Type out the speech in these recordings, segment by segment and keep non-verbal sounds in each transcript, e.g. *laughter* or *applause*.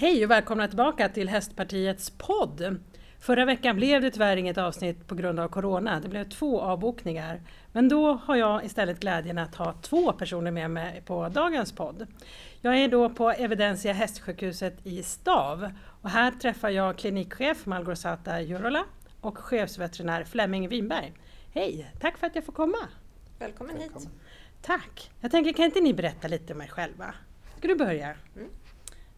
Hej och välkomna tillbaka till Hästpartiets podd. Förra veckan blev det tyvärr inget avsnitt på grund av Corona. Det blev två avbokningar. Men då har jag istället glädjen att ha två personer med mig på dagens podd. Jag är då på Evidensia hästsjukhuset i Stav och här träffar jag klinikchef Malgorzata Jurola och chefsveterinär Flemming Winberg. Hej! Tack för att jag får komma! Välkommen, Välkommen. hit! Tack! Jag tänker, kan inte ni berätta lite om er själva? Ska du börja? Mm.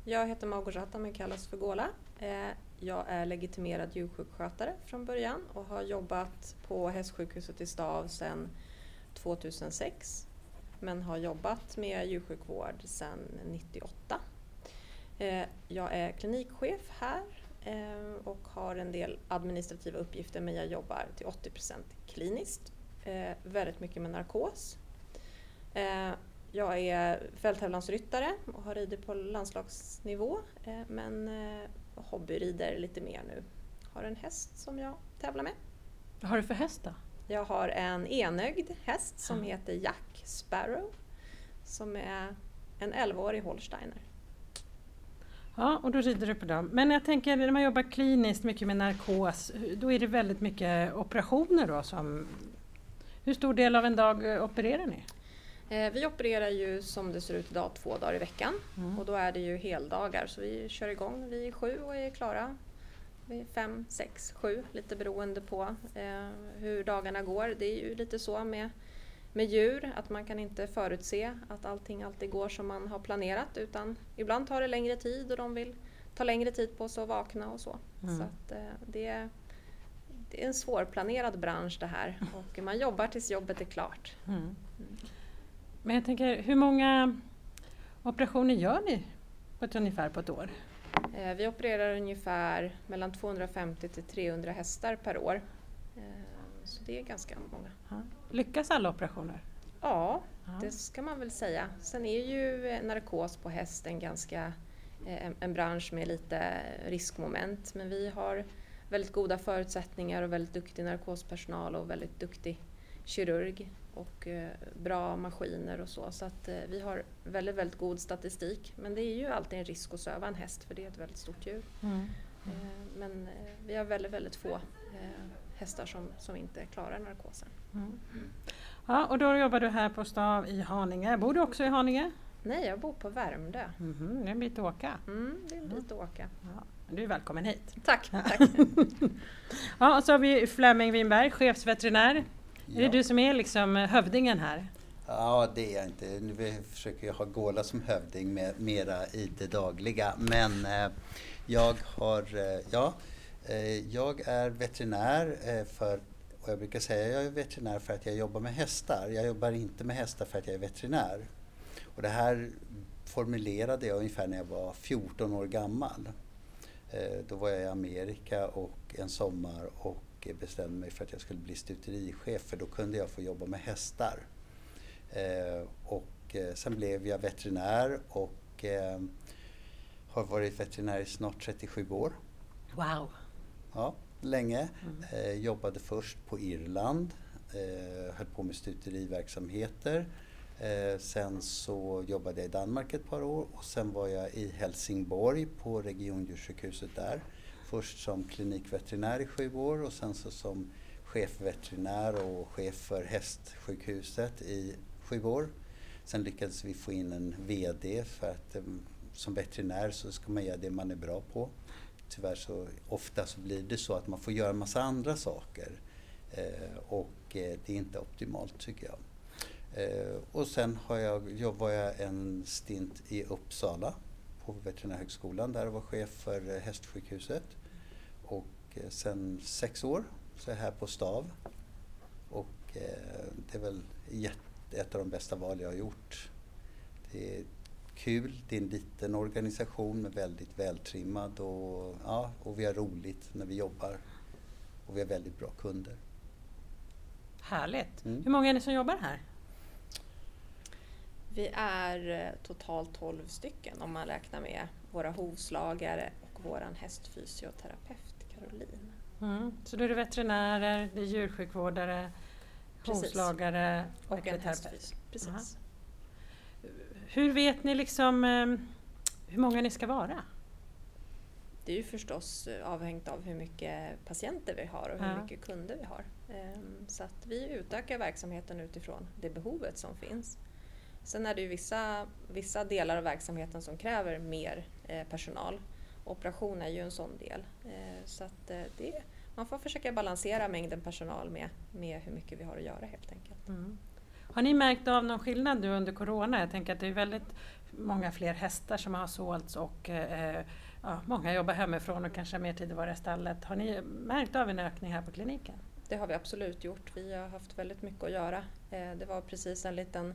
Jag heter Maugorzata men kallas för Gola. Eh, jag är legitimerad djursjukskötare från början och har jobbat på hästsjukhuset i Stav sedan 2006 men har jobbat med djursjukvård sedan 1998. Eh, jag är klinikchef här eh, och har en del administrativa uppgifter men jag jobbar till 80% kliniskt. Väldigt mycket med narkos jag är fälttävlansryttare och har ridit på landslagsnivå eh, men eh, hobbyrider lite mer nu. Har en häst som jag tävlar med. Vad har du för häst då? Jag har en enögd häst som mm. heter Jack Sparrow som är en 11-årig holsteiner. Ja, och då rider du på dem. Men jag tänker när man jobbar kliniskt mycket med narkos, då är det väldigt mycket operationer då som... Hur stor del av en dag eh, opererar ni? Eh, vi opererar ju som det ser ut idag två dagar i veckan mm. och då är det ju heldagar så vi kör igång vid sju och är klara vid fem, sex, sju lite beroende på eh, hur dagarna går. Det är ju lite så med, med djur att man kan inte förutse att allting alltid går som man har planerat utan ibland tar det längre tid och de vill ta längre tid på sig att vakna och så. Mm. så att, eh, det, är, det är en svårplanerad bransch det här *laughs* och man jobbar tills jobbet är klart. Mm. Men jag tänker, hur många operationer gör ni på ett ungefär på ett år? Eh, vi opererar ungefär mellan 250 till 300 hästar per år. Eh, så det är ganska många. Lyckas alla operationer? Ja, det ska man väl säga. Sen är ju narkos på häst en ganska eh, en bransch med lite riskmoment men vi har väldigt goda förutsättningar och väldigt duktig narkospersonal och väldigt duktig kirurg och eh, bra maskiner och så. Så att eh, vi har väldigt, väldigt god statistik. Men det är ju alltid en risk att söva en häst för det är ett väldigt stort djur. Mm. Mm. Men vi har väldigt, väldigt få hästar som, som inte klarar narkosen. Mm. Ja, och då jobbar du här på Stav i Haninge. Bor du också i Haninge? Nej, jag bor på Värmdö. Mm -hmm, det är en bit att åka. Mm, det är en bit att åka. Ja, du är välkommen hit. Tack! *laughs* tack. ja, och så har vi Flemming Winberg, chefsveterinär Ja. Är det du som är liksom hövdingen här? Ja, det är jag inte. Nu försöker jag ha Gåla som hövding med, mera i det dagliga. Men eh, jag har, eh, ja, eh, jag är veterinär eh, för, och jag brukar säga att jag är veterinär för att jag jobbar med hästar. Jag jobbar inte med hästar för att jag är veterinär. Och det här formulerade jag ungefär när jag var 14 år gammal. Eh, då var jag i Amerika och en sommar och bestämde mig för att jag skulle bli stuterichef för då kunde jag få jobba med hästar. Eh, och eh, sen blev jag veterinär och eh, har varit veterinär i snart 37 år. Wow! Ja, länge. Mm. jobbade först på Irland, höll på med stuteriverksamheter. sen så jobbade jag i Danmark ett par år och sen var jag i Helsingborg på regiondjurssjukhuset där först som klinikveterinär i sju år och sen så som chefveterinär och chef för hästsjukhuset i sju år. Sen lyckades vi få in en VD för att eh, som veterinär så ska man göra det man är bra på. Tyvärr så ofta så blir det så att man får göra en massa andra saker eh, och eh, det är inte optimalt tycker jag. Eh, och sen har jag, var jag en stint i Uppsala på Veterinärhögskolan där jag var chef för hästsjukhuset. Och eh, sen sex år så är jag här på Stav. Och eh, det är väl ett av de bästa val jag har gjort. Det är kul, det är en liten organisation med väldigt vältrimmad och, ja, och vi har roligt när vi jobbar. Och vi har väldigt bra kunder. Härligt! Mm. Hur många är ni som jobbar här? Vi är eh, totalt 12 stycken om man räknar med våra hovslagare och vår hästfysioterapeut. Caroline. Mm. Så då är det veterinärer, det är djursjukvårdare, hovslagare och, och en hästfys. Precis. Aha. Hur vet ni liksom eh, hur många ni ska vara? det är ju förstås eh, avhängt av hur mycket patienter vi har och hur Ja. mycket kunder vi har. Ehm, Så att vi utökar verksamheten utifrån det behovet som finns. Sen är det ju vissa, vissa delar av verksamheten som kräver mer eh, personal. Operation är ju en sån del. Eh, Så att eh, det, man får försöka balansera mängden personal med, med hur mycket vi har att göra helt enkelt. Mm. Har ni märkt av någon skillnad nu under Corona? Jag tänker att det är väldigt många fler hästar som har sålts och eh, ja, många jobbar hemifrån och kanske har mer tid att vara i stallet. Har ni märkt av en ökning här på kliniken? Det har vi absolut gjort. Vi har haft väldigt mycket att göra. Eh, Det var precis en liten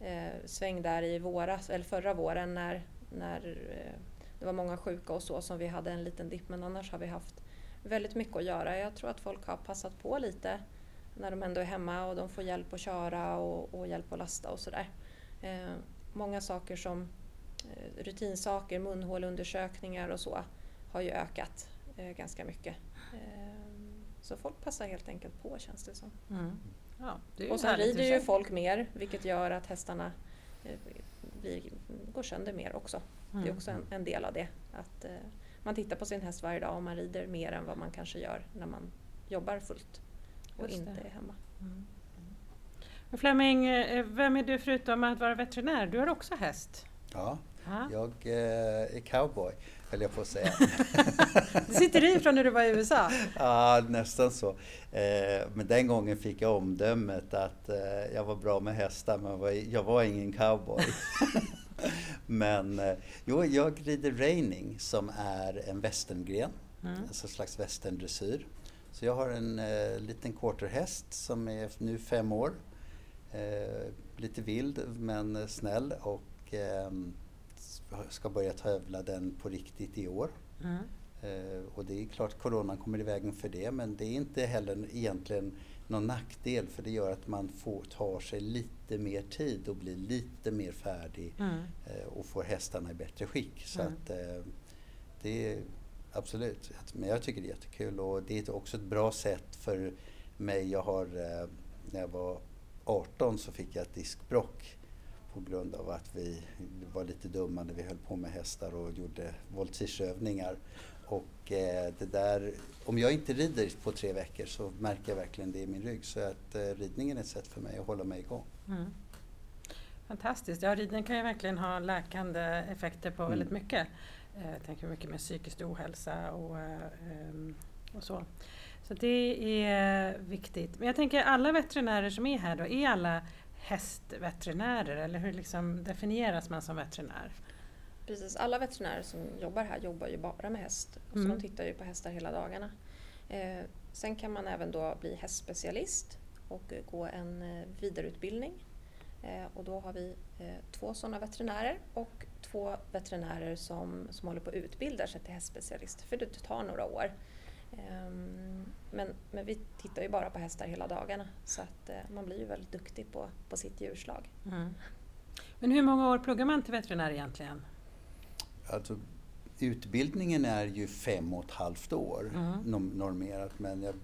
eh, sväng där i våras, eller förra våren när, när eh, det var många sjuka och så som vi hade en liten dipp men annars har vi haft väldigt mycket att göra. Jag tror att folk har passat på lite när de ändå är hemma och de får hjälp att köra och, och hjälp att lasta och sådär. Eh, många saker som eh, rutinsaker, munhålundersökningar och så har ju ökat eh, ganska mycket. Eh, så folk passar helt enkelt på känns det som. Mm. Ja, det Och sen rider ju folk mer vilket gör att hästarna eh, blir, går sönder mer också. Det är Mm. också en, en del av det. Att eh, man tittar på sin häst varje dag och man rider mer än vad man kanske gör när man jobbar fullt och Just inte det. är hemma. Mm. Och Flemming, eh, vem är du förutom att vara veterinär? Du har också häst. Ja, Ja. jag eh, är cowboy, höll jag på att säga. *laughs* Det sitter i från när du var i USA. Ja, nästan så. Eh, men den gången fick jag omdömet att eh, jag var bra med hästar, men var, jag var ingen cowboy. *laughs* *laughs* men eh, jo, jag rider reining som är en västerngren, Mm. alltså en slags västerndressyr. Så jag har en eh, liten quarterhäst som är nu fem år. Eh, lite vild men snäll och eh, ska börja tävla den på riktigt i år. Mm. Eh, och det är klart coronan kommer i vägen för det men det är inte heller egentligen någon nackdel för det gör att man får, tar sig lite mer tid och blir lite mer färdig Mm. eh, och får hästarna i bättre skick. Så Mm. att eh, det är absolut, men jag tycker det är jättekul och det är också ett bra sätt för mig. Jag har, eh, när jag var 18 så fick jag ett diskbrock på grund av att vi var lite dumma när vi höll på med hästar och gjorde voltigeövningar. Och eh, det där, om jag inte rider på tre veckor så märker jag verkligen det i min rygg. Så att eh, ridningen är ett sätt för mig att hålla mig igång. Mm. Fantastiskt. Ja, ridning kan ju verkligen ha läkande effekter på Mm. väldigt mycket. Eh, Jag tänker mycket med psykisk ohälsa och, eh, ehm, och så. Så det är viktigt. Men jag tänker alla veterinärer som är här då, är alla hästveterinärer eller hur liksom definieras man som veterinär? Precis, alla veterinärer som jobbar här jobbar ju bara med häst. Så Mm. de tittar ju på hästar hela dagarna. Eh, sen kan man även då bli hästspecialist och gå en eh, vidareutbildning. Eh, och då har vi eh, två sådana veterinärer och två veterinärer som, som håller på att utbilda sig till hästspecialist. För det tar några år. Ehm, men, men vi tittar ju bara på hästar hela dagarna så att eh, man blir ju väldigt duktig på, på sitt djurslag. Mm. Men hur många år pluggar man till veterinär egentligen? Alltså, utbildningen är ju fem och ett halvt år Mm. normerat men jag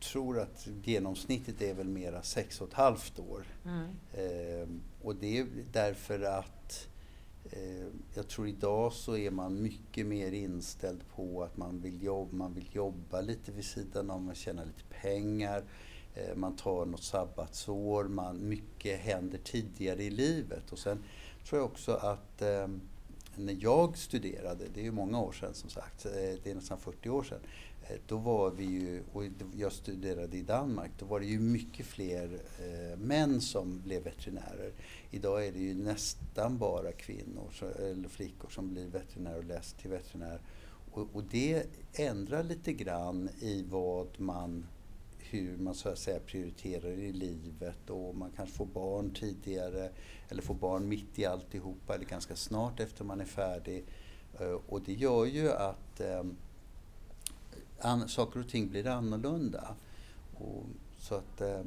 tror att genomsnittet är väl mera sex och ett halvt år. Mm. Eh, och det är därför att eh, jag tror idag så är man mycket mer inställd på att man vill jobba, man vill jobba lite vid sidan om, man tjänar lite pengar, eh, man tar något sabbatsår, man, mycket händer tidigare i livet. Och sen tror jag också att eh, när jag studerade, det är ju många år sedan som sagt, eh, det är nästan 40 år sedan, eh, då var vi ju, och jag studerade i Danmark, då var det ju mycket fler eh, män som blev veterinärer. Idag är det ju nästan bara kvinnor så- eller flickor som blir veterinärer och läser till veterinär. Och, och det ändrar lite grann i vad man, hur man så att säga prioriterar i livet och man kanske får barn tidigare eller får barn mitt i alltihopa eller ganska snart efter man är färdig. Eh, Och det gör ju att eh, an, saker och ting blir annorlunda. Och, så att eh,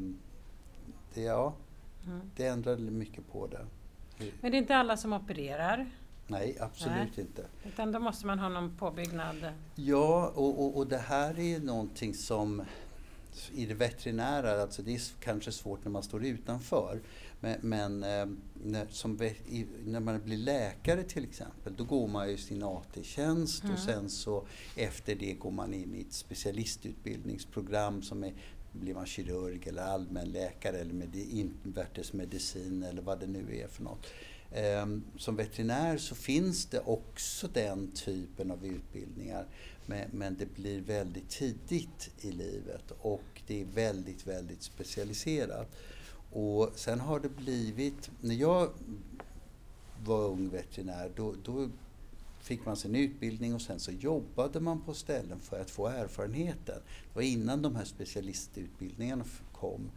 det, ja, Mm. det ändrar mycket på det. Men det är inte alla som opererar Nej, absolut inte. utan då måste man ha någon påbyggnad. Ja, och, och, och det här är ju någonting som i det veterinära, alltså det är kanske svårt när man står utanför. Men, men eh, när, som, i, när man blir läkare till exempel, då går man ju sin AT-tjänst mm. och sen så efter det går man in i ett specialistutbildningsprogram som är blir man kirurg eller allmänläkare eller med invärtes medicin eller vad det nu är för något. Ehm, som veterinär så finns det också den typen av utbildningar men det blir väldigt tidigt i livet och det är väldigt, väldigt specialiserat. Och sen har det blivit, när jag var ung veterinär då, då fick man sin utbildning och sen så jobbade man på ställen för att få erfarenheten. Det var innan de här specialistutbildningarna kom.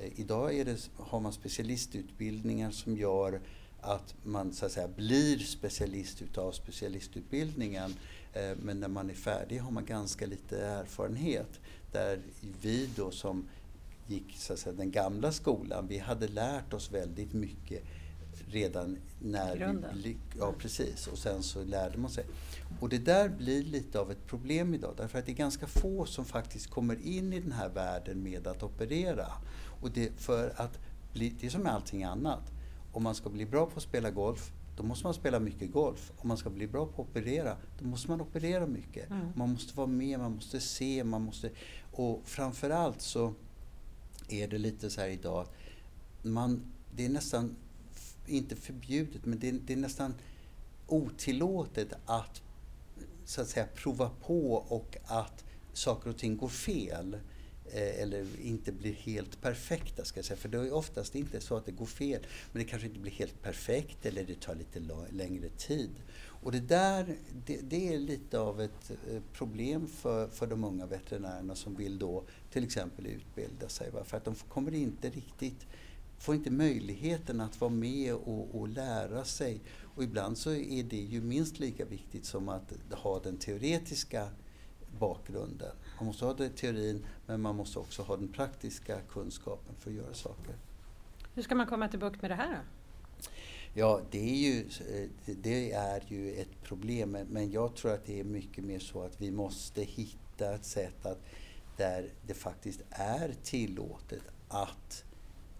Ehm, idag är det, har man specialistutbildningar som gör att man så att säga blir specialist utav specialistutbildningen. Eh, men när man är färdig har man ganska lite erfarenhet. Där vi då som gick så att säga, den gamla skolan, vi hade lärt oss väldigt mycket redan när Grunden. vi... Ja, precis. Och sen så lärde man sig. Och det där blir lite av ett problem idag därför att det är ganska få som faktiskt kommer in i den här världen med att operera. Och det, för att bli, det är som med allting annat. Om man ska bli bra på att spela golf, då måste man spela mycket golf. Om man ska bli bra på att operera, då måste man operera mycket. Mm. Man måste vara med, man måste se, man måste... Och framförallt så är det lite så här idag att man, det är nästan, inte förbjudet, men det, det är nästan otillåtet att så att säga prova på och att saker och ting går fel. Eh, eller inte blir helt perfekta ska jag säga. För det är oftast inte så att det går fel. Men det kanske inte blir helt perfekt eller det tar lite längre tid. Och det där, det, det, är lite av ett eh, problem för, för de unga veterinärerna som vill då till exempel utbilda sig. Va? För att de kommer inte riktigt, får inte möjligheten att vara med och, och lära sig. Och ibland så är det ju minst lika viktigt som att ha den teoretiska bakgrunden. Man måste ha det teorin men man måste också ha den praktiska kunskapen för att göra saker. Hur ska man komma till bukt med det här då? Ja, det är, ju, det är ju ett problem men jag tror att det är mycket mer så att vi måste hitta ett sätt att där det faktiskt är tillåtet att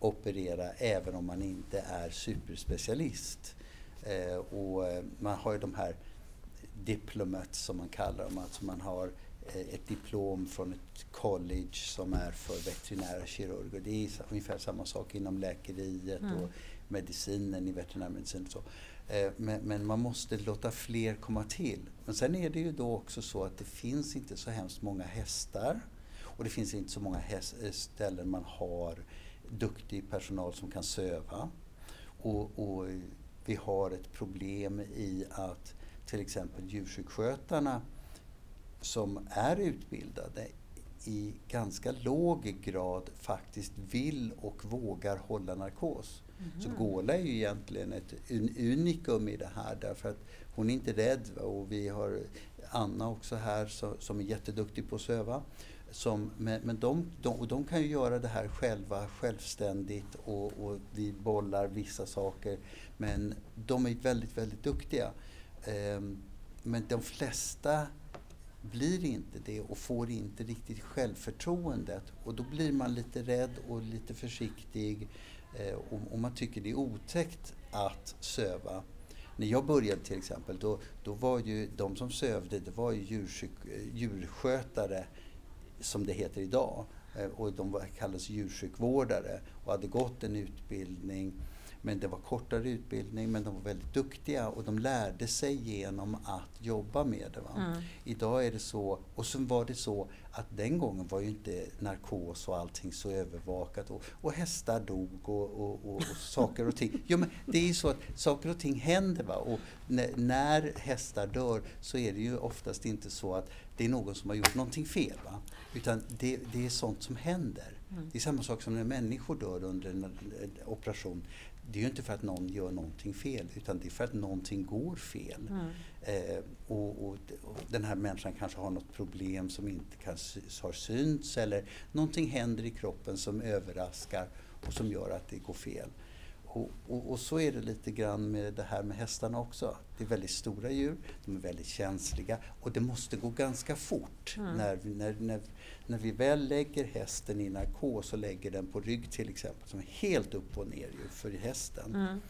operera även om man inte är superspecialist. Eh, och eh, man har ju de här diplomats som man kallar dem, alltså man har ett diplom från ett college som är för veterinära kirurger. Det är ungefär samma sak inom läkeriet mm. och medicinen i veterinärmedicin. Och så. Eh, men, men, man måste låta fler komma till. Men sen är det ju då också så att det finns inte så hemskt många hästar och det finns inte så många eh, ställen man har duktig personal som kan söva. Och, och vi har ett problem i att till exempel djursjukskötarna som är utbildade i ganska låg grad faktiskt vill och vågar hålla narkos. Mm. Så Gola är ju egentligen ett unikum i det här därför att hon är inte rädd. Och vi har Anna också här som är jätteduktig på att söva. Som, men men de, de, och de kan ju göra det här själva, självständigt och, och vi bollar vissa saker. Men de är väldigt, väldigt duktiga. Um, men de flesta blir inte det och får inte riktigt självförtroendet. Och då blir man lite rädd och lite försiktig eh, och, och, man tycker det är otäckt att söva. När jag började till exempel, då, då var ju de som sövde, det var ju djursjuk, djurskötare som det heter idag. Eh, och de kallades djursjukvårdare och hade gått en utbildning men det var kortare utbildning men de var väldigt duktiga och de lärde sig genom att jobba med det. Mm. Idag är det så, och så var det så att den gången var ju inte narkos och allting så övervakat och, och hästar dog och, och, och, och saker och ting. Jo, men det är ju så att saker och ting händer va? och när, när hästar dör så är det ju oftast inte så att det är någon som har gjort någonting fel. Va? Utan det, det är sånt som händer. Mm. Det är samma sak som när människor dör under en operation det är ju inte för att någon gör någonting fel utan det är för att någonting går fel. Mm. Eh, och, och, och, den här människan kanske har något problem som inte kanske har synts eller någonting händer i kroppen som överraskar och som gör att det går fel. Och, och, och, så är det lite grann med det här med hästarna också. Det är väldigt stora djur, de är väldigt känsliga och det måste gå ganska fort. Mm. När, vi, när, när, när vi väl lägger hästen i narkos och lägger den på rygg till exempel, som är helt upp och ner för hästen. Mm.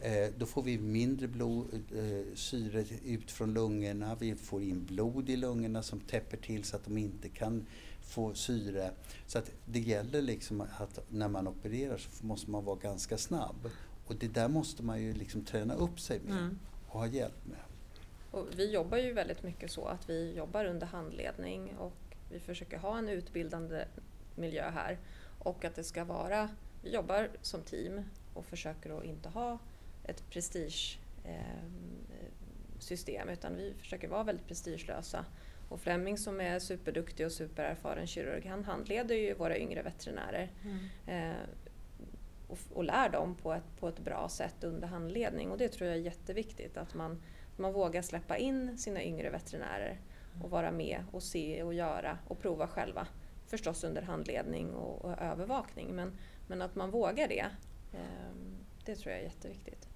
Eh, då får vi mindre blod, eh, syre ut från lungorna, vi får in blod i lungorna som täpper till så att de inte kan få syre. Så att det gäller liksom att när man opererar så måste man vara ganska snabb. Och det där måste man ju liksom träna upp sig med mm. och ha hjälp med. Och vi jobbar ju väldigt mycket så att vi jobbar under handledning och vi försöker ha en utbildande miljö här. Och att det ska vara, vi jobbar som team och försöker att inte ha ett prestigesystem eh, utan vi försöker vara väldigt prestigelösa och Flemming som är superduktig och supererfaren kirurg, han handleder ju våra yngre veterinärer. Mm. Eh, och, och, lär dem på ett, på ett bra sätt under handledning. Och det tror jag är jätteviktigt, att man, man vågar släppa in sina yngre veterinärer och vara med och se och göra och prova själva. Förstås under handledning och, och övervakning, men, men att man vågar det, eh, det tror jag är jätteviktigt.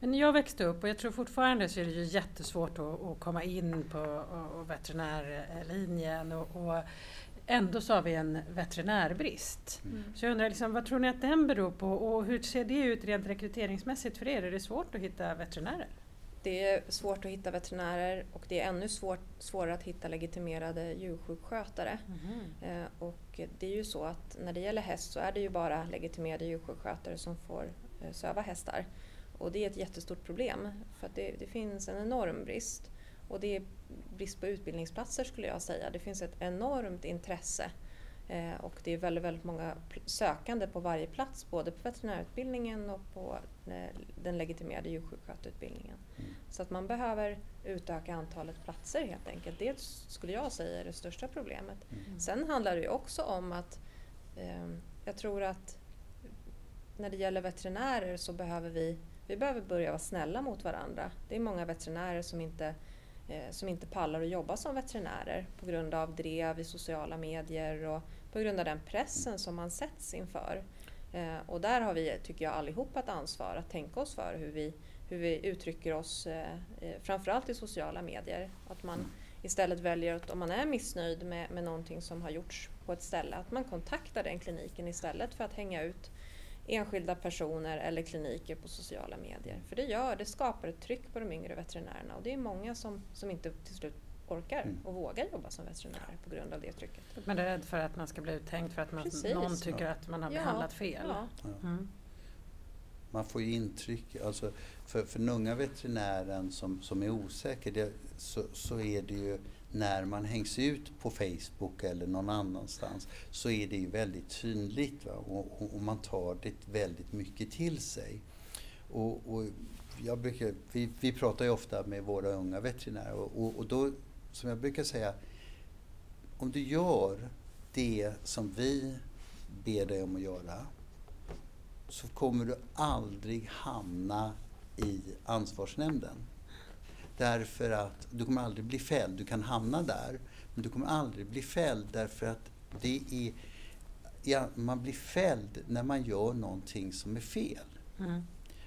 Men när jag växte upp, och jag tror fortfarande så är det ju jättesvårt att, att komma in på veterinärlinjen och, och ändå så har vi en veterinärbrist. Mm. Så jag undrar, liksom, vad tror ni att den beror på och hur ser det ut rent rekryteringsmässigt för er? Är det svårt att hitta veterinärer? Det är svårt att hitta veterinärer och det är ännu svårt, svårare att hitta legitimerade djursjukskötare. Mm. Eh, och det är ju så att när det gäller häst så är det ju bara legitimerade djursjukskötare som får eh, söva hästar. Och det är ett jättestort problem för att det, det, finns en enorm brist. Och det är brist på utbildningsplatser skulle jag säga. Det finns ett enormt intresse eh, och det är väldigt, väldigt många sökande på varje plats både på veterinärutbildningen och på eh, den legitimerade djursjuksköterutbildningen. Mm. Så att man behöver utöka antalet platser helt enkelt. Det skulle jag säga är det största problemet. Mm. Sen handlar det ju också om att eh, jag tror att när det gäller veterinärer så behöver vi vi behöver börja vara snälla mot varandra. Det är många veterinärer som inte, eh, som inte pallar att jobba som veterinärer på grund av drev i sociala medier och på grund av den pressen som man sätts inför. Eh, och där har vi, tycker jag, allihopa ett ansvar att tänka oss för hur vi, hur vi uttrycker oss, eh, eh, framförallt i sociala medier. Att man istället väljer att om man är missnöjd med, med någonting som har gjorts på ett ställe, att man kontaktar den kliniken istället för att hänga ut enskilda personer eller kliniker på sociala medier. För det gör, det skapar ett tryck på de yngre veterinärerna och det är många som, som inte till slut orkar mm. och vågar jobba som veterinär på grund av det trycket. Man är rädd för att man ska bli uttänkt för att man, någon tycker att man har ja. behandlat fel. Ja. Mm. Man får ju intryck, alltså för, för den unga veterinären som, som är osäker det, så, så är det ju när man hängs ut på Facebook eller någon annanstans så är det ju väldigt synligt och, och, och, man tar det väldigt mycket till sig. Och, och jag brukar, vi, vi pratar ju ofta med våra unga veterinärer och, och då, som jag brukar säga, om du gör det som vi ber dig om att göra så kommer du aldrig hamna i ansvarsnämnden. Därför att du kommer aldrig bli fälld. Du kan hamna där, men du kommer aldrig bli fälld därför att det är, ja, man blir fälld när man gör någonting som är fel. Mm.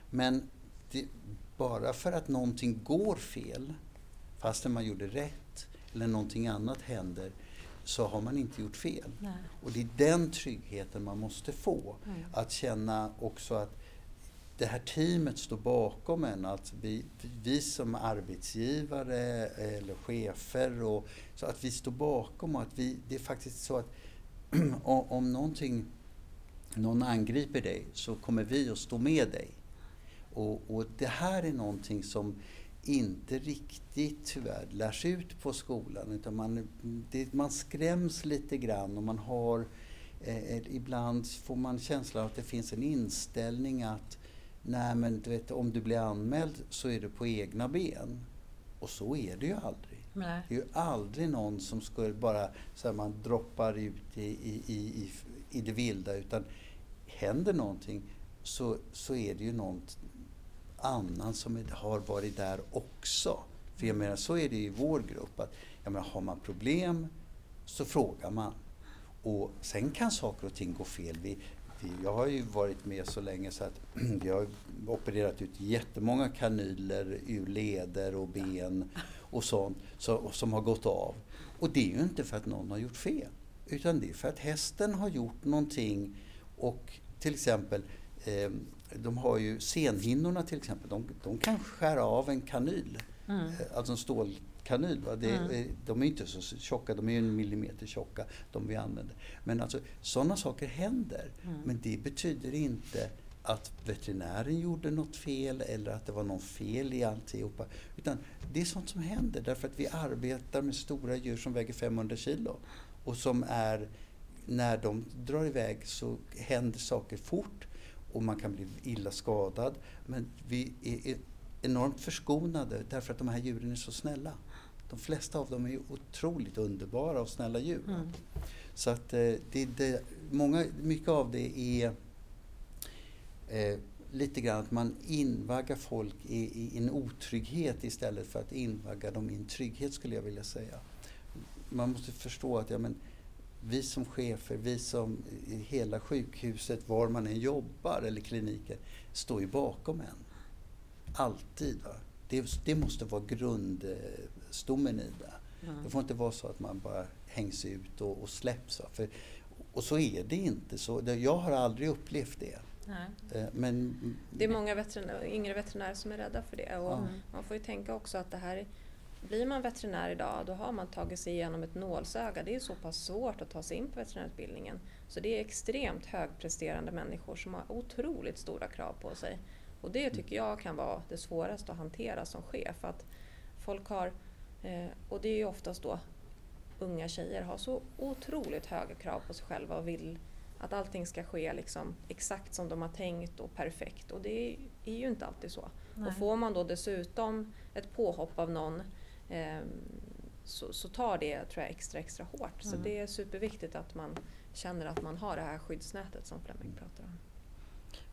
Men det, bara för att någonting går fel, fastän man gjorde rätt, eller någonting annat händer, så har man inte gjort fel. Nej. Och det är den tryggheten man måste få. Mm. Att känna också att det här teamet står bakom en. Att vi, vi som arbetsgivare eller chefer, och, så att vi står bakom och att vi, det är faktiskt så att *clears throat* om någonting, någon angriper dig så kommer vi att stå med dig. Och, och det här är någonting som inte riktigt tyvärr lärs ut på skolan. Utan man, det, man skräms lite grann och man har eh, eh ibland får man känslan att det finns en inställning att Nej men du vet, om du blir anmäld så är du på egna ben. Och så är det ju aldrig. Nej. Det är ju aldrig någon som skulle bara så här, man droppar ut i, i, i, i det vilda utan händer någonting så, så är det ju någon annan som har varit där också. För jag menar, så är det i vår grupp. att jag menar, Har man problem så frågar man. Och sen kan saker och ting gå fel. Vi, jag har ju varit med så länge så att *clears throat* vi har opererat ut jättemånga kanyler ur leder och ben och sånt så, som har gått av. Och det är ju inte för att någon har gjort fel. Utan det är för att hästen har gjort någonting och till exempel eh, de har ju senhinnorna till exempel, de, de kan skära av en kanyl. Mm. Eh, alltså en stålkanyl. Va? Det, mm. De är inte så tjocka, de är en millimeter tjocka, de vi använder. Men alltså sådana saker händer. Mm. Men det betyder inte att veterinären gjorde något fel eller att det var något fel i alltihopa. Utan det är sånt som händer därför att vi arbetar med stora djur som väger 500 kilo. Och som är, när de drar iväg så händer saker fort och man kan bli illa skadad. Men vi är enormt förskonade därför att de här djuren är så snälla. De flesta av dem är otroligt underbara och snälla djur. Mm. Så att eh, det, det, många, mycket av det är eh, lite grann att man invaggar folk i, i, en otrygghet istället för att invagga dem i en trygghet skulle jag vilja säga. Man måste förstå att ja, men, vi som chefer, vi som i hela sjukhuset, var man än jobbar eller kliniker, står ju bakom en. Alltid. Va? Det, det måste vara grundstommen i det. Mm. Det får inte vara så att man bara hängs ut och, och släpps. För, och så är det inte. Så, jag har aldrig upplevt det. Eh, men, det är många veterinär, yngre veterinärer som är rädda för det. Och ja. Man får ju tänka också att det här blir man veterinär idag då har man tagit sig igenom ett nålsöga. Det är så pass svårt att ta sig in på veterinärutbildningen. Så det är extremt högpresterande människor som har otroligt stora krav på sig. Och det tycker jag kan vara det svåraste att hantera som chef. Att folk har, och det är ju oftast då unga tjejer, har så otroligt höga krav på sig själva och vill att allting ska ske liksom exakt som de har tänkt och perfekt. Och det är ju inte alltid så. Nej. Och får man då dessutom ett påhopp av någon eh, så, så, tar det tror jag, extra extra hårt. Mm. Så det är superviktigt att man känner att man har det här skyddsnätet som Flemming pratar om.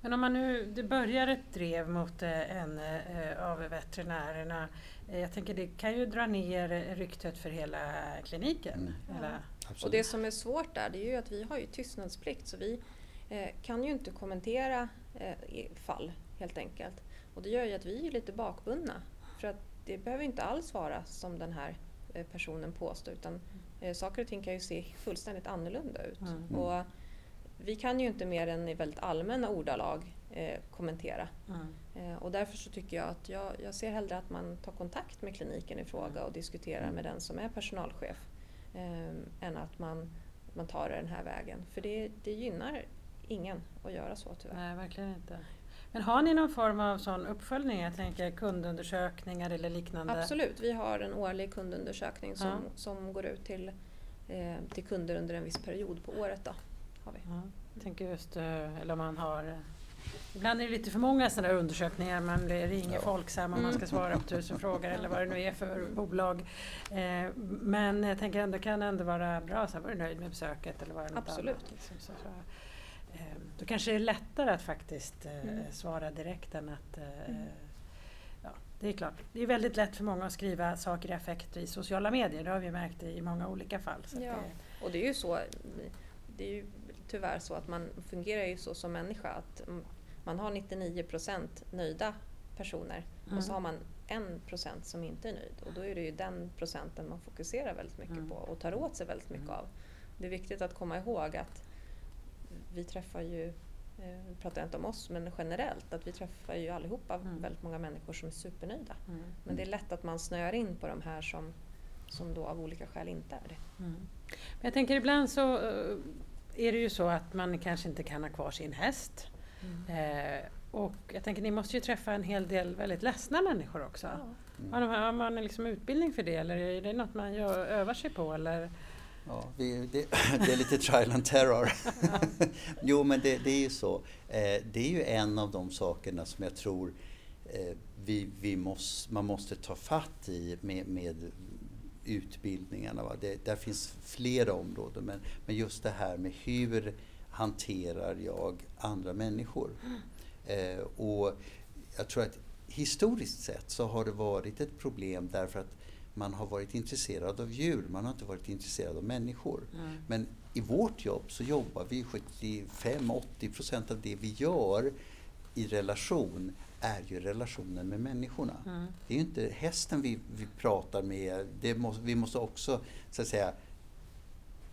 Men om man nu, det börjar ett drev mot eh, en eh, av veterinärerna. Eh, jag tänker det kan ju dra ner ryktet för hela kliniken. Mm. Hela Absolut. Och det som är svårt där det är ju att vi har ju tystnadsplikt så vi eh, kan ju inte kommentera eh, fall helt enkelt. Och det gör ju att vi är lite bakbundna. För att det behöver inte alls vara som den här eh, personen påstår utan eh, saker och ting kan ju se fullständigt annorlunda ut. Mm. Och vi kan ju inte mer än i väldigt allmänna ordalag eh, kommentera. Mm. Eh, och därför så tycker jag att jag, jag ser hellre att man tar kontakt med kliniken i fråga och diskuterar med den som är personalchef eh, än att man, man tar det den här vägen. För det, det gynnar ingen att göra så tyvärr. Nej, verkligen inte. Men har ni någon form av sån uppföljning? Jag tänker kundundersökningar eller liknande? Absolut, vi har en årlig kundundersökning som, ja. som går ut till, eh, till kunder under en viss period på året. Då, har vi. Ja, jag tänker just, eh, eller man har Ibland är det lite för många sådana här undersökningar. Man ringer ja. Folksam och man ska svara på tusen frågor eller vad det nu är för bolag. Eh, men jag tänker ändå kan det ändå vara bra. Så här, var du nöjd med besöket? Eller var det något Absolut. Annat, liksom, så, så, eh, då kanske det är lättare att faktiskt eh, mm. svara direkt än att mm. Ja, det är klart. Det är väldigt lätt för många att skriva saker i affekt i sociala medier. Det har vi märkt i många olika fall. ja. det, och det är ju så. Det är ju tyvärr så att man fungerar ju så som människa att man har 99 procent nöjda personer mm. och så har man en procent som inte är nöjd och då är det ju den procenten man fokuserar väldigt mycket mm. på och tar åt sig väldigt mycket mm. av. Det är viktigt att komma ihåg att vi träffar ju, eh, vi pratar inte om oss, men generellt, att vi träffar ju allihopa mm. väldigt många människor som är supernöjda. Mm. Men det är lätt att man snöar in på de här som, som då av olika skäl inte är det. Mm. Men jag tänker ibland så eh, är det ju så att man kanske inte kan ha kvar sin häst. Mm. Eh, och jag tänker, ni måste ju träffa en hel del väldigt ledsna människor också. Ja. Mm. Har, har man liksom utbildning för det eller är det något man gör, övar sig på? Eller? Ja, vi, det, *laughs* det, är lite trial and terror. *laughs* *laughs* jo, men det, det, är ju så. Eh, det är ju en av de sakerna som jag tror eh, vi, vi måste, man måste ta fatt i med, med utbildningarna. Va? Det, där finns flera områden, men, men just det här med hur hanterar jag andra människor? Eh, och jag tror att historiskt sett så har det varit ett problem därför att man har varit intresserad av djur, man har inte varit intresserad av människor. Mm. Men i vårt jobb så jobbar vi 75-80 procent av det vi gör i relation är ju relationen med människorna. Mm. Det är ju inte hästen vi, vi pratar med. Måste, vi måste också så att säga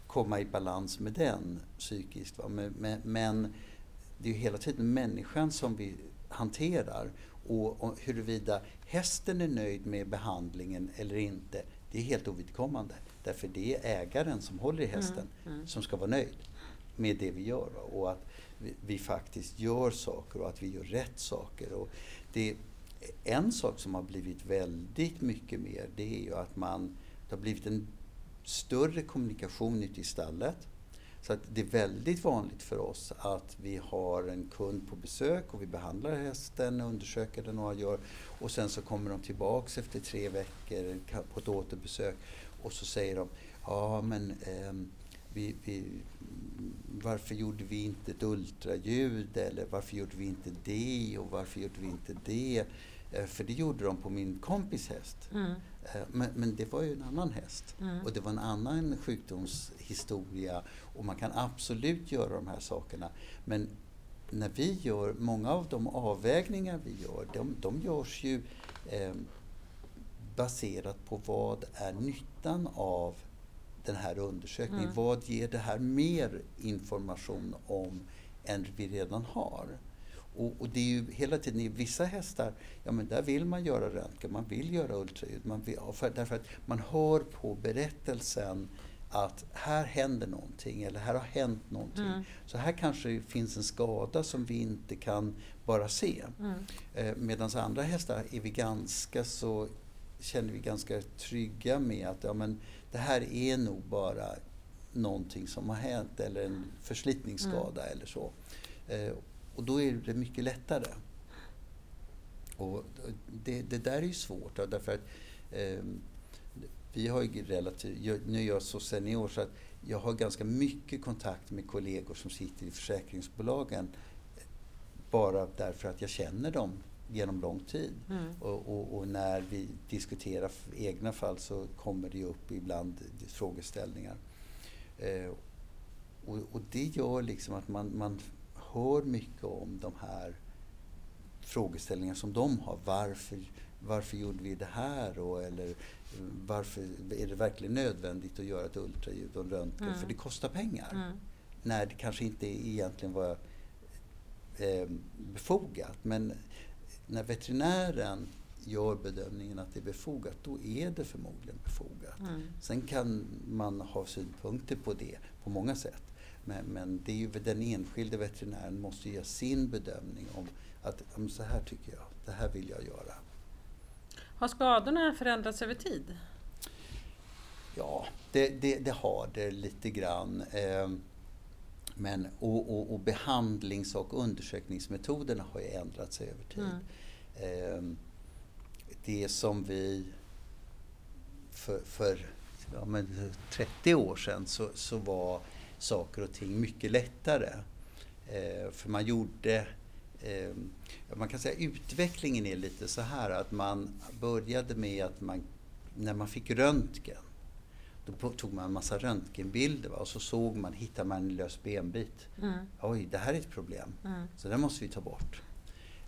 komma i balans med den psykiskt. Va? Men, men, det är ju hela tiden människan som vi hanterar. Och, och huruvida hästen är nöjd med behandlingen eller inte, det är helt ovidkommande. Därför det är ägaren som håller i hästen mm, mm. som ska vara nöjd med det vi gör. Och att vi, vi, faktiskt gör saker och att vi gör rätt saker. Och det, en sak som har blivit väldigt mycket mer, det är ju att man, det har blivit en större kommunikation ute i stallet. Så att det är väldigt vanligt för oss att vi har en kund på besök och vi behandlar hästen, undersöker den och gör och sen så kommer de tillbaks efter tre veckor på ett återbesök och så säger de ja men eh, vi, vi, varför gjorde vi inte ett ultraljud eller varför gjorde vi inte det och varför gjorde vi inte det? Eh, för det gjorde de på min kompis häst. Mm. Eh, men, men, det var ju en annan häst mm. och det var en annan sjukdomshistoria och man kan absolut göra de här sakerna. Men när vi gör, många av de avvägningar vi gör, de, de görs ju eh, baserat på vad är nyttan av den här undersökningen? Mm. Vad ger det här mer information om än vi redan har? Och, och, det är ju hela tiden i vissa hästar, ja men där vill man göra röntgen, man vill göra ultraljud. Man vill, för, därför att man hör på berättelsen att här händer någonting eller här har hänt någonting. Mm. Så här kanske det finns en skada som vi inte kan bara se. Mm. Eh, Medan andra hästar är vi ganska så, känner vi ganska trygga med att ja, men det här är nog bara någonting som har hänt eller en förslitningsskada mm. eller så. Eh, och då är det mycket lättare. Och det, det där är ju svårt då, därför att eh, vi har ju relativt, nu är jag så senior så att jag har ganska mycket kontakt med kollegor som sitter i försäkringsbolagen bara därför att jag känner dem genom lång tid. Mm. Och, och, och, när vi diskuterar egna fall så kommer det upp ibland frågeställningar. Eh, och, och, det gör liksom att man, man hör mycket om de här frågeställningarna som de har. Varför, varför gjorde vi det här? Och, eller varför är det verkligen nödvändigt att göra ett ultraljud och en röntgen? Mm. För det kostar pengar. Mm. När det kanske inte egentligen var eh, befogat. Men när veterinären gör bedömningen att det är befogat, då är det förmodligen befogat. Mm. Sen kan man ha synpunkter på det på många sätt. Men, men det är ju den enskilde veterinären måste göra sin bedömning om att så här tycker jag, det här vill jag göra. Har skadorna förändrats över tid? Ja, det, det, det har det lite grann. Eh, men, och, och, och, behandlings och undersökningsmetoderna har ju ändrat sig över tid. Mm. Eh, det som vi för, för ja, men 30 år sedan så, så var saker och ting mycket lättare. Eh, för man gjorde eh, man kan säga utvecklingen är lite så här att man började med att man, när man fick röntgen, då tog man en massa röntgenbilder va? och så såg man, hittade man en lös benbit. Mm. Oj, det här är ett problem. Mm. Så det måste vi ta bort.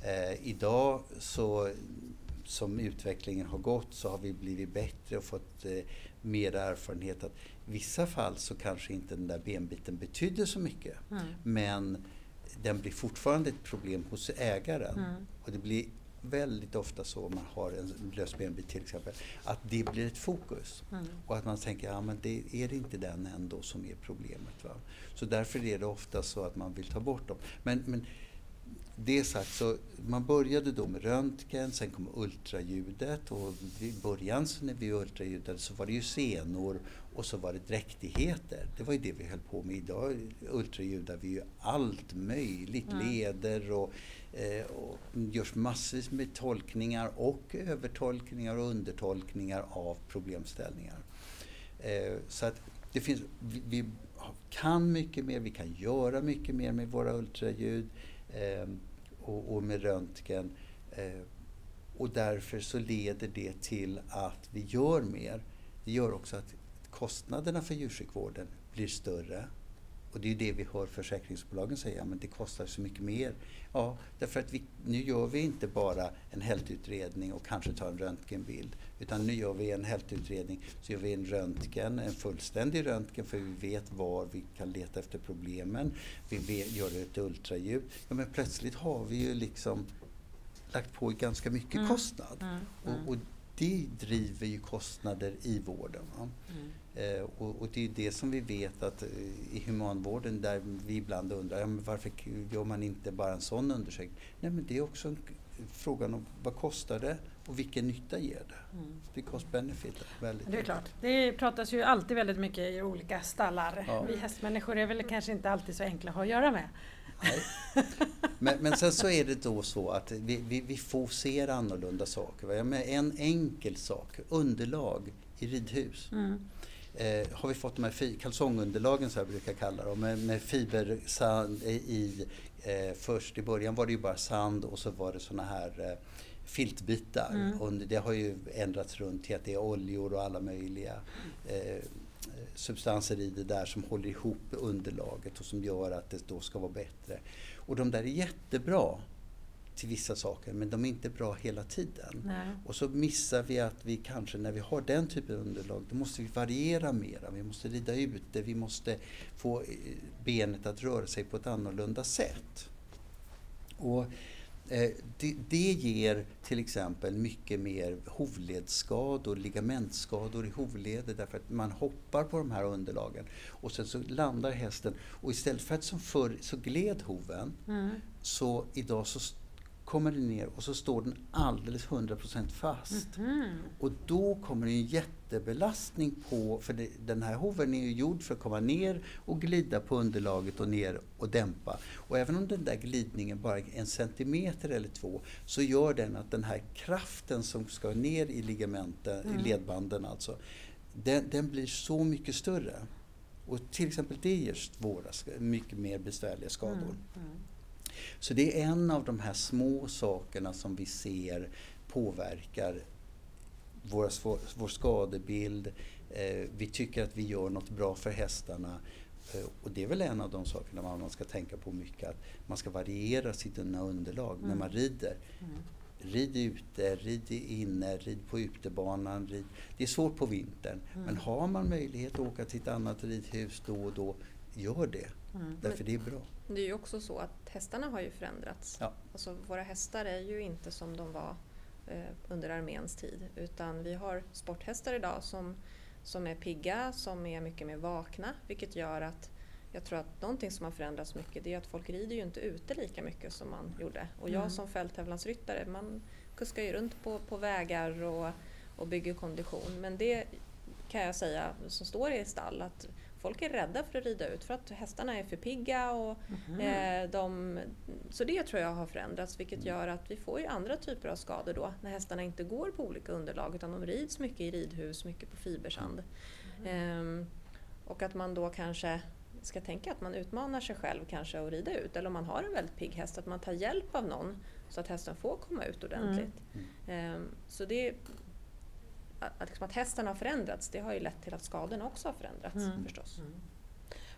Eh, idag så som utvecklingen har gått så har vi blivit bättre och fått eh, mer erfarenhet att i vissa fall så kanske inte den där benbiten betydde så mycket. Mm. Men den blir fortfarande ett problem hos ägaren. Mm. Och det blir väldigt ofta så om man har en lös benbit till exempel, att det blir ett fokus. Mm. Och att man tänker, ja men det, är det inte den ändå som är problemet? Va? Så därför är det ofta så att man vill ta bort dem. Men, men det sagt så man började då med röntgen, sen kom ultraljudet och i början så när vi ultraljudade så var det ju senor och så var det dräktigheter. Det var ju det vi höll på med. Idag ultraljudar vi ju allt möjligt, mm. leder och, eh, och görs massvis med tolkningar och övertolkningar och undertolkningar av problemställningar. Eh, så att det finns, vi, vi kan mycket mer, vi kan göra mycket mer med våra ultraljud. Eh, och, och, med röntgen. Eh, Och därför så leder det till att vi gör mer. Det gör också att kostnaderna för djursjukvården blir större. Och det är ju det vi hör försäkringsbolagen säga, men det kostar så mycket mer. Ja, därför att vi, nu gör vi inte bara en hältutredning och kanske tar en röntgenbild. Utan nu gör vi en hältutredning, så gör vi en röntgen, en fullständig röntgen för vi vet var vi kan leta efter problemen. Vi vet, gör ett ultraljud. Ja, men plötsligt har vi ju liksom lagt på ganska mycket mm. kostnad. Mm. Mm. Och, och, det driver ju kostnader i vården. Eh, och, och, det är det som vi vet att eh, i humanvården där vi ibland undrar ja, men varför gör man inte bara en sån undersökning? Nej men det är också en, frågan om vad kostar det och vilken nytta ger det? Mm. Det är benefit. Väldigt det är klart. Det pratas ju alltid väldigt mycket i olika stallar. Ja. Vi hästmänniskor är väl kanske inte alltid så enkla att ha att göra med. Men, men sen så är det då så att vi, vi, vi får se annorlunda saker. Med en enkel sak, underlag i ridhus. Mm. Eh, har vi fått de här kalsongunderlagen, så jag brukar kalla dem, med, med fibersand i. Eh, först i början var det ju bara sand och så var det såna här eh, filtbitar. Mm. Och det har ju ändrats runt till att det är oljor och alla möjliga eh, substanser i det där som håller ihop underlaget och som gör att det då ska vara bättre. Och de där är jättebra till vissa saker men de är inte bra hela tiden. Nej. Och så missar vi att vi kanske när vi har den typen av underlag då måste vi variera mera. Vi måste rida ut det, vi måste få eh, benet att röra sig på ett annorlunda sätt. Och Eh, det, det, ger till exempel mycket mer hovledsskador, ligamentskador i hovleder därför att man hoppar på de här underlagen och sen så landar hästen och istället för att som förr så gled hoven mm. så idag så kommer den ner och så står den alldeles 100% fast. Mm. Och då kommer det en jättebelastning på, för det, den här hoven är ju gjord för att komma ner och glida på underlaget och ner och dämpa. Och även om den där glidningen bara är en centimeter eller två så gör den att den här kraften som ska ner i ligamenten, mm. i ledbanden alltså, den, den blir så mycket större. Och till exempel det ger svåra, mycket mer besvärliga skador. Mm. Så det är en av de här små sakerna som vi ser påverkar våra, vår skadebild. Eh, vi tycker att vi gör något bra för hästarna. Eh, och det är väl en av de sakerna man ska tänka på mycket, att man ska variera sina underlag mm. när man rider. Mm. Rid ute, rid inne, rid på utebanan. Rid. Det är svårt på vintern, mm. men har man möjlighet att åka till ett annat ridhus då och då, gör det. Mm. Därför det är bra. Det är ju också så att hästarna har ju förändrats. Ja. Alltså, våra hästar är ju inte som de var eh, under arméns tid utan vi har sporthästar idag som, som är pigga, som är mycket mer vakna vilket gör att jag tror att någonting som har förändrats mycket det är att folk rider ju inte ute lika mycket som man gjorde. Och jag mm. som fälttävlansryttare, man kuskar ju runt på, på vägar och, och bygger kondition. Men det kan jag säga som står i stall att folk är rädda för att rida ut för att hästarna är för pigga. Och, mm. eh, de, så det tror jag har förändrats vilket mm. gör att vi får ju andra typer av skador då när hästarna inte går på olika underlag utan de rids mycket i ridhus, mycket på fibersand. Mm. Eh, och att man då kanske ska tänka att man utmanar sig själv kanske att rida ut eller om man har en väldigt pigg häst att man tar hjälp av någon så att hästen får komma ut ordentligt. Mm. Eh, så det att, liksom att hästen har förändrats det har ju lett till att skadorna också har förändrats mm. förstås. Mm.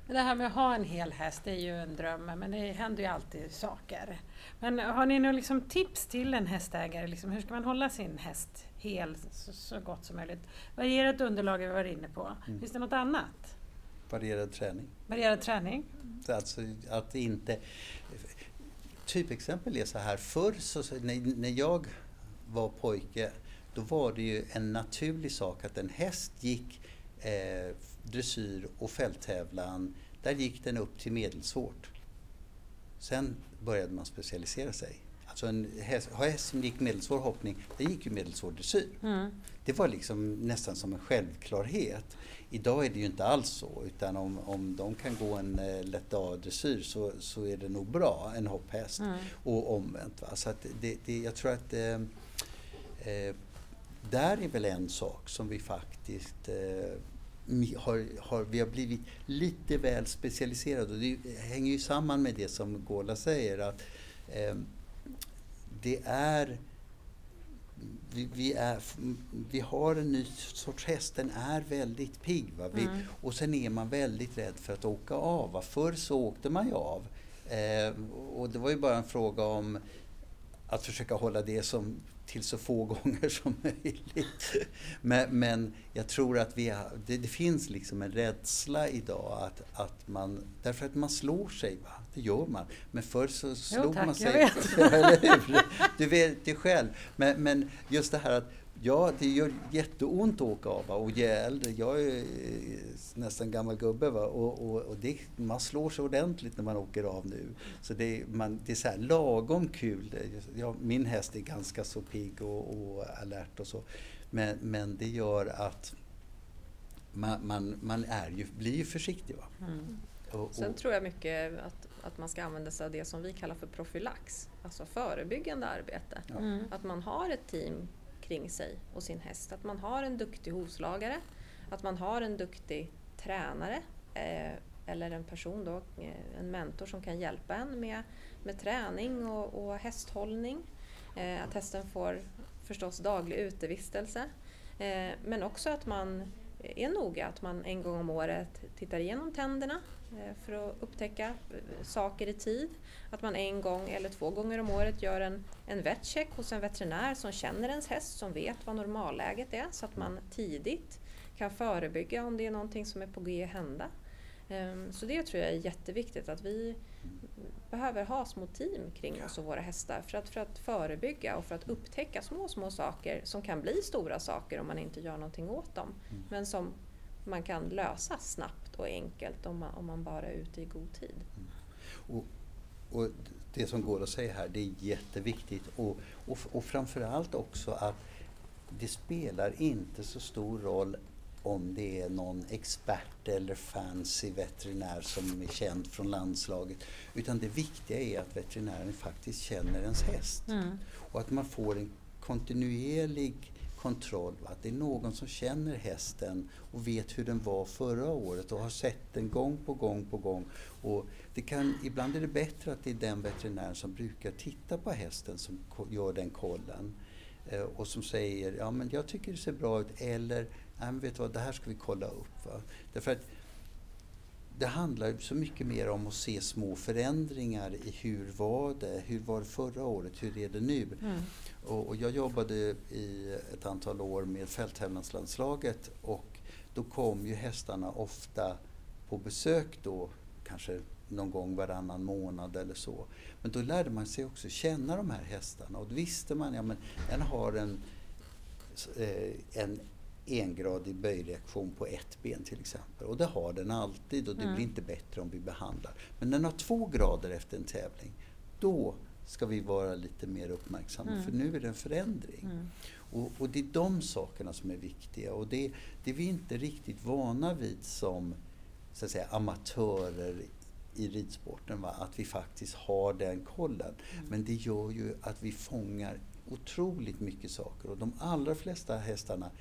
Men det här med att ha en hel häst det är ju en dröm men det händer ju alltid saker. Men har ni några liksom tips till en hästägare? Liksom, hur ska man hålla sin häst hel så, så gott som möjligt? Varierat underlag vi var inne på. Mm. Finns det något annat? Varierad träning. Varierad träning? Alltså att inte... Typexempel är så här, förr så, när, när jag var pojke då var det ju en naturlig sak att en häst gick eh, dressyr och fälttävlan, där gick den upp till medelsvårt. Sen började man specialisera sig. Alltså en häst, häst som gick medelsvår hoppning, det gick ju medelsvår dressyr. Mm. Det var liksom nästan som en självklarhet. Idag är det ju inte alls så, utan om, om de kan gå en eh, lätt A-dressyr så, så är det nog bra, en hopphäst. Mm. Och omvänt. Va? Så det, det, jag tror att eh, eh där är väl en sak som vi faktiskt eh, har, har, vi har blivit lite väl specialiserade och det hänger ju samman med det som Gola säger att eh, det är vi, vi, är, vi har en ny sorts häst, den är väldigt pigg. Vi, mm. Och sen är man väldigt rädd för att åka av. Va? Förr så åkte man ju av. Eh, och det var ju bara en fråga om att försöka hålla det som till så få gånger som *laughs* möjligt. Men, men jag tror att vi har, det, det, finns liksom en rädsla idag att, att man, därför att man slår sig, va? det gör man. Men förr så slog jo, tack, man sig. Jag vet. *laughs* Du vet det själv. Men, men just det här att Ja, det gör jätteont att åka av och ju äldre, jag är nästan gammal gubbe va? och, och, och det, man slår sig ordentligt när man åker av nu. Så det, man, det är så här lagom kul. Ja, min häst är ganska så pigg och, och alert och så. Men, men det gör att man, man, man är ju, blir ju försiktig. Va? Mm. Och, Sen tror jag mycket att, att man ska använda sig av det som vi kallar för profylax, alltså förebyggande arbete. Ja. Mm. Att man har ett team kring sig och sin häst. Att man har en duktig hovslagare, att man har en duktig tränare eh, eller en person, då, eh, en mentor som kan hjälpa en med, med träning och, och hästhållning. Eh, att hästen får förstås daglig utevistelse. Eh, men också att man är noga, att man en gång om året tittar igenom tänderna för att upptäcka eh, saker i tid. Att man en gång eller två gånger om året gör en, en vetcheck hos en veterinär som känner ens häst, som vet vad normalläget är så att man tidigt kan förebygga om det är någonting som är på g att hända. Ehm, så det tror jag är jätteviktigt att vi behöver ha små team kring oss och våra hästar för att, för att förebygga och för att upptäcka små, små saker som kan bli stora saker om man inte gör någonting åt dem. Mm. Men som man kan lösa snabbt och enkelt om man, om man bara är ute i god tid. Mm. Och, och, det som går att säga här, det är jätteviktigt och, och, och framförallt också att det spelar inte så stor roll om det är någon expert eller fancy veterinär som är känd från landslaget. Utan det viktiga är att veterinären faktiskt känner ens häst. Mm. Och att man får en kontinuerlig kontroll. Att det är någon som känner hästen och vet hur den var förra året och har sett den gång på gång på gång. Och det kan, ibland är det bättre att det är den veterinär som brukar titta på hästen som gör den kollen. Eh, och som säger, ja men jag tycker det ser bra ut eller, nej men vet du vad, det här ska vi kolla upp. Va? Därför att det handlar så mycket mer om att se små förändringar i hur var det, hur var det förra året, hur är det nu? Mm. Och, och, jag jobbade i ett antal år med fälttävlanslandslaget och då kom ju hästarna ofta på besök då, kanske någon gång varannan månad eller så. Men då lärde man sig också känna de här hästarna och då visste man, ja men den har en, eh, en engradig böjreaktion på ett ben till exempel. Och det har den alltid och det mm. blir inte bättre om vi behandlar. Men den har två grader efter en tävling. Då ska vi vara lite mer uppmärksamma mm. för nu är det en förändring. Mm. Och, och, det är de sakerna som är viktiga och det, det är vi inte riktigt vana vid som så att säga, amatörer i ridsporten. Va? Att vi faktiskt har den kollen. Mm. Men det gör ju att vi fångar otroligt mycket saker och de allra flesta hästarna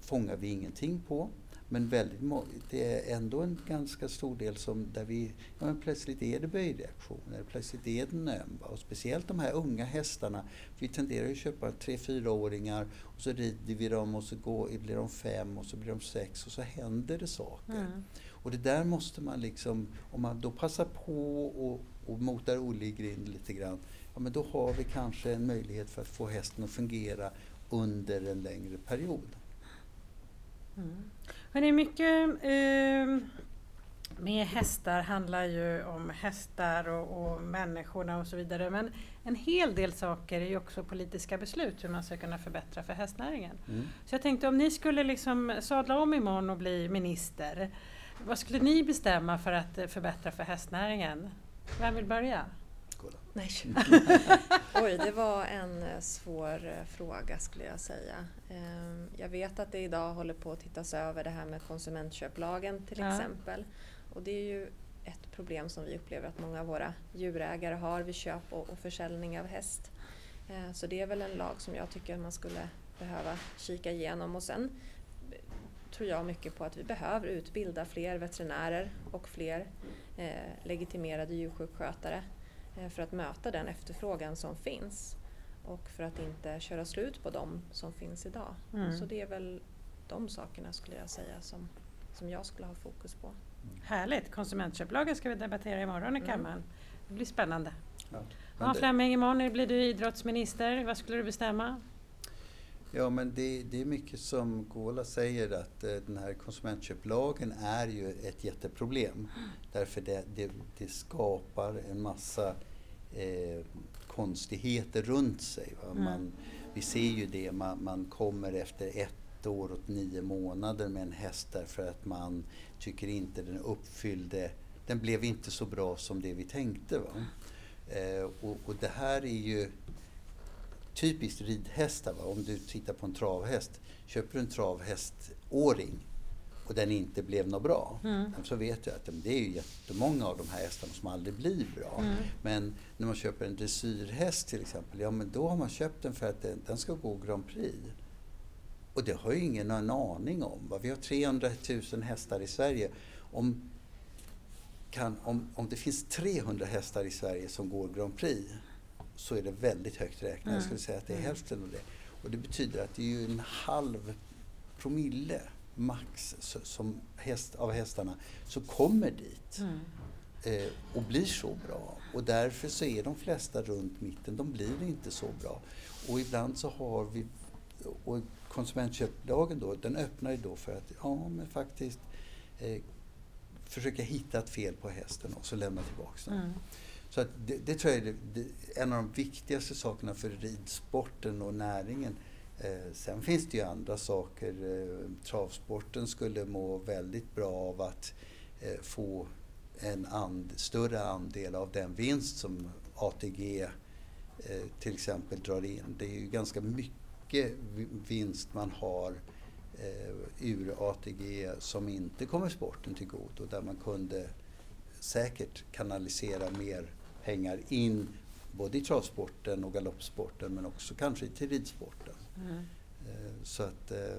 fångar vi ingenting på. Men väldigt det är ändå en ganska stor del som där vi, ja men plötsligt är det böjreaktioner, plötsligt är det öm. Och speciellt de här unga hästarna. Vi tenderar ju att köpa tre fyraåringar och så rider vi dem och så går, blir de fem och så blir de sex och så händer det saker. Mm. Och det där måste man liksom, om man då passar på och, och motar Olle i grind lite grann, ja men då har vi kanske en möjlighet för att få hästen att fungera under en längre period. Mm. Hörrni, mycket eh, med hästar handlar ju om hästar och, och människorna och så vidare. Men en hel del saker är ju också politiska beslut hur man ska kunna förbättra för hästnäringen. Mm. Så jag tänkte om ni skulle liksom sadla om imorgon och bli minister, vad skulle ni bestämma för att förbättra för hästnäringen? Vem vill börja? Nej. *laughs* Oj, det var en eh, svår eh, fråga skulle jag säga. Ehm, jag vet att det idag håller på att tittas över det här med konsumentköplagen till ja. exempel. Och det är ju ett problem som vi upplever att många av våra djurägare har vid köp och försäljning av häst. Ehm, så det är väl en lag som jag tycker man skulle behöva kika igenom. Och sen eh, tror jag mycket på att vi behöver utbilda fler veterinärer och fler legitimerade djursjukskötare Eh, för att möta den efterfrågan som finns. och för att inte köra slut på dem som finns idag. Mm. Så det är väl de sakerna skulle jag säga som, som jag skulle ha fokus på. Härligt! Konsumentköplagen ska vi debattera imorgon i Mm. kammaren. Det blir spännande. Ja. Ja, Flemming, imorgon blir du idrottsminister. Vad skulle du bestämma? ja, men det, det är mycket som Gola säger att eh, den här konsumentköplagen är ju ett jätteproblem. Därför det, det, det skapar en massa eh, konstigheter runt sig. Mm. Man, vi ser ju det, man, man kommer efter ett år och nio månader med en häst därför att man tycker inte den uppfyllde, den blev inte så bra som det vi tänkte. Va? Eh, och, och det här är ju typiskt ridhästar. Va? Om du tittar på en travhäst, köper du en travhäståring och den inte blev något bra, Mm. så vet jag att det är ju jättemånga av de här hästarna som aldrig blir bra. Mm. Men när man köper en dressyrhäst till exempel, ja men då har man köpt den för att den, den ska gå Grand Prix. Och det har ju ingen en aning om. Va? Vi har 300 000 hästar i Sverige. Om, kan, om, om det finns 300 hästar i Sverige som går Grand Prix så är det väldigt högt räknat. Jag Mm. skulle säga att det är Mm. hälften av det. Och det betyder att det är ju en halv promille max som häst, av hästarna som kommer dit Mm. eh, och blir så bra. Och därför så är de flesta runt mitten, de blir inte så bra. Och ibland så har vi, och konsumentköplagen då, den öppnar ju då för att, ja men faktiskt eh, försöka hitta ett fel på hästen och så lämna tillbaka den. Mm. Så det, det tror jag är det, det, en av de viktigaste sakerna för ridsporten och näringen. Eh, sen finns det ju andra saker. Eh, travsporten skulle må väldigt bra av att eh, få en and, större andel av den vinst som ATG eh, till exempel drar in. Det är ju ganska mycket vinst man har eh, ur ATG som inte kommer sporten till godo. Där man kunde säkert kanalisera mer pengar in både i travsporten och galoppsporten men också kanske till ridsporten. Mm. Så att eh,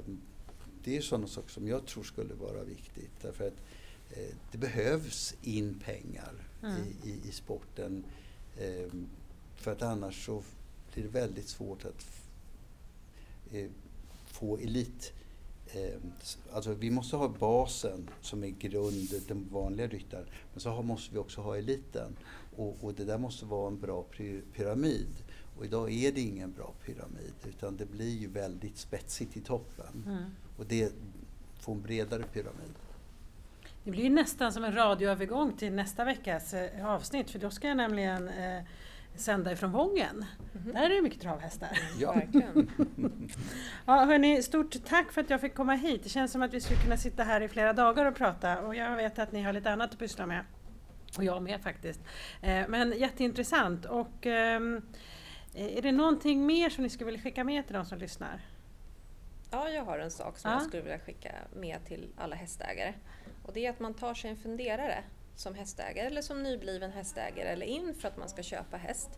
det är sådana saker som jag tror skulle vara viktigt. Därför att eh, det behövs in pengar Mm. i, i, i sporten. För att annars så blir det väldigt svårt att få elit. Alltså vi måste ha basen som är grund, den vanliga ryttaren. Men så måste vi också ha eliten. Och, och det där måste vara en bra py- pyramid. Och idag är det ingen bra pyramid utan det blir ju väldigt spetsigt i toppen. Mm. Och det får en bredare pyramid. Det blir ju nästan som en radioövergång till nästa veckas eh, avsnitt för då ska jag nämligen eh, sända ifrån Vången. Mhm. Där är det mycket travhästar. Ja. *laughs* *laughs* Ja, hörni, stort tack för att jag fick komma hit. Det känns som att vi skulle kunna sitta här i flera dagar och prata och jag vet att ni har lite annat att pyssla med. Och jag med faktiskt. Eh, Men jätteintressant. Och, ehm, är det någonting mer som ni skulle vilja skicka med till de som lyssnar? Ja, jag har en sak som Ja. jag skulle vilja skicka med till alla hästägare. Och det är att man tar sig en funderare som hästägare eller som nybliven hästägare eller inför att man ska köpa häst.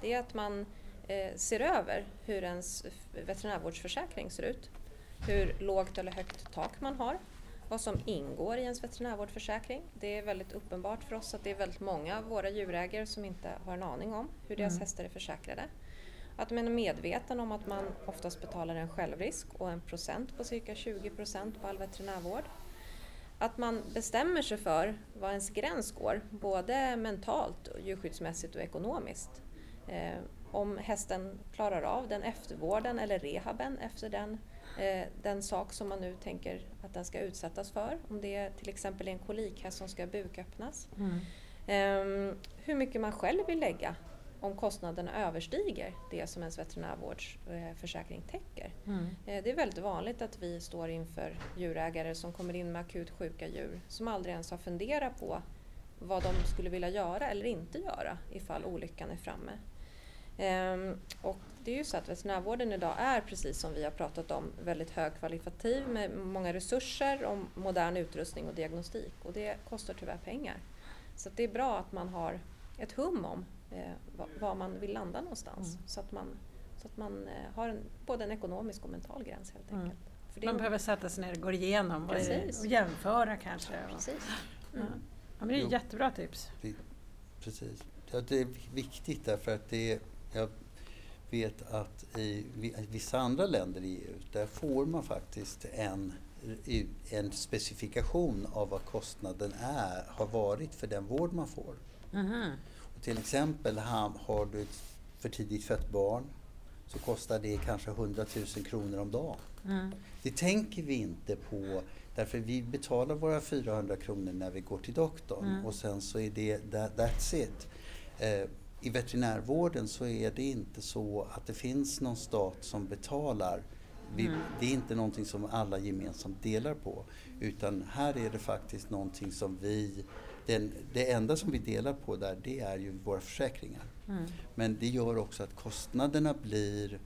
Det är att man eh, ser över hur ens veterinärvårdsförsäkring ser ut. Hur lågt eller högt tak man har. Vad som ingår i ens veterinärvårdsförsäkring. Det är väldigt uppenbart för oss att det är väldigt många av våra djurägare som inte har en aning om hur deras Mm. hästar är försäkrade. Att man är medveten om att man oftast betalar en självrisk och en procent på cirka 20 procent på all veterinärvård. Att man bestämmer sig för var ens gräns går, både mentalt, djurskyddsmässigt och ekonomiskt. Eh, om hästen klarar av den eftervården eller rehaben efter den, den sak som man nu tänker att den ska utsättas för. Om det är till exempel en kolikhäst som ska buköppnas. Ehm, hur mycket man själv vill lägga om kostnaderna överstiger det som ens veterinärvårdsförsäkring täcker. Mm. Eh, Det är väldigt vanligt att vi står inför djurägare som kommer in med akut sjuka djur som aldrig ens har funderat på vad de skulle vilja göra eller inte göra ifall olyckan är framme. Ehm, Och det är ju så att veterinärvården idag är, precis som vi har pratat om, väldigt högkvalitativ med många resurser och modern utrustning och diagnostik och det kostar tyvärr pengar. Så att det är bra att man har ett hum om eh, va- var man vill landa någonstans Mm. så att man, så att man eh, har en, både en ekonomisk och mental gräns helt Mm. enkelt. För det Man är- behöver sätta sig ner och gå igenom det- Precis. och jämföra kanske. och- Precis. Ja. Mm. Ja, men det är Jo. jättebra tips. Precis. Ja, det är viktigt därför att det är, ja, vet att i vissa andra länder i EU, där får man faktiskt en, en specifikation av vad kostnaden är, har varit för den vård man får. Mm. Och till exempel har du ett för tidigt fött barn så kostar det kanske 100 000 kronor om dagen. Mm. Det tänker vi inte på därför vi betalar våra 400 kronor när vi går till doktorn mm. och sen så är det that, that's it. Eh, I veterinärvården så är det inte så att det finns någon stat som betalar. Vi, mm. Det är inte någonting som alla gemensamt delar på utan här är det faktiskt någonting som vi den, det enda som vi delar på där det är ju våra försäkringar. Mm. Men det gör också att kostnaderna blir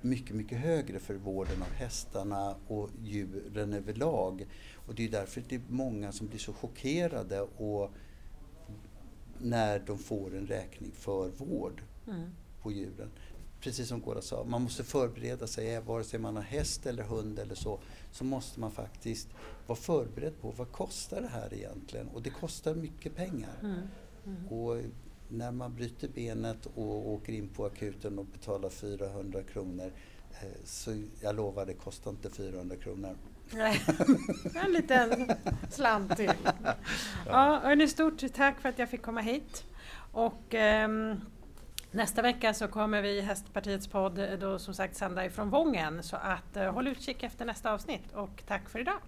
mycket, mycket högre för vården av hästarna och djuren överlag. Och det är därför det är många som blir så chockerade och när de får en räkning för vård mm. på djuren. Precis som Gora sa, man måste förbereda sig, vare sig man har häst eller hund eller så, så måste man faktiskt vara förberedd på vad kostar det här egentligen? Och det kostar mycket pengar. Mm. Mm. Och när man bryter benet och åker in på akuten och betalar 400 kronor eh, så jag lovar, det kostar inte 400 kronor. Nej, *laughs* en liten slant till. Ja, hörni, stort tack för att jag fick komma hit. Och um, Nästa vecka så kommer vi i Hästpartiets podd då som sagt sända ifrån Vången så att uh, håll utkik efter nästa avsnitt och tack för idag.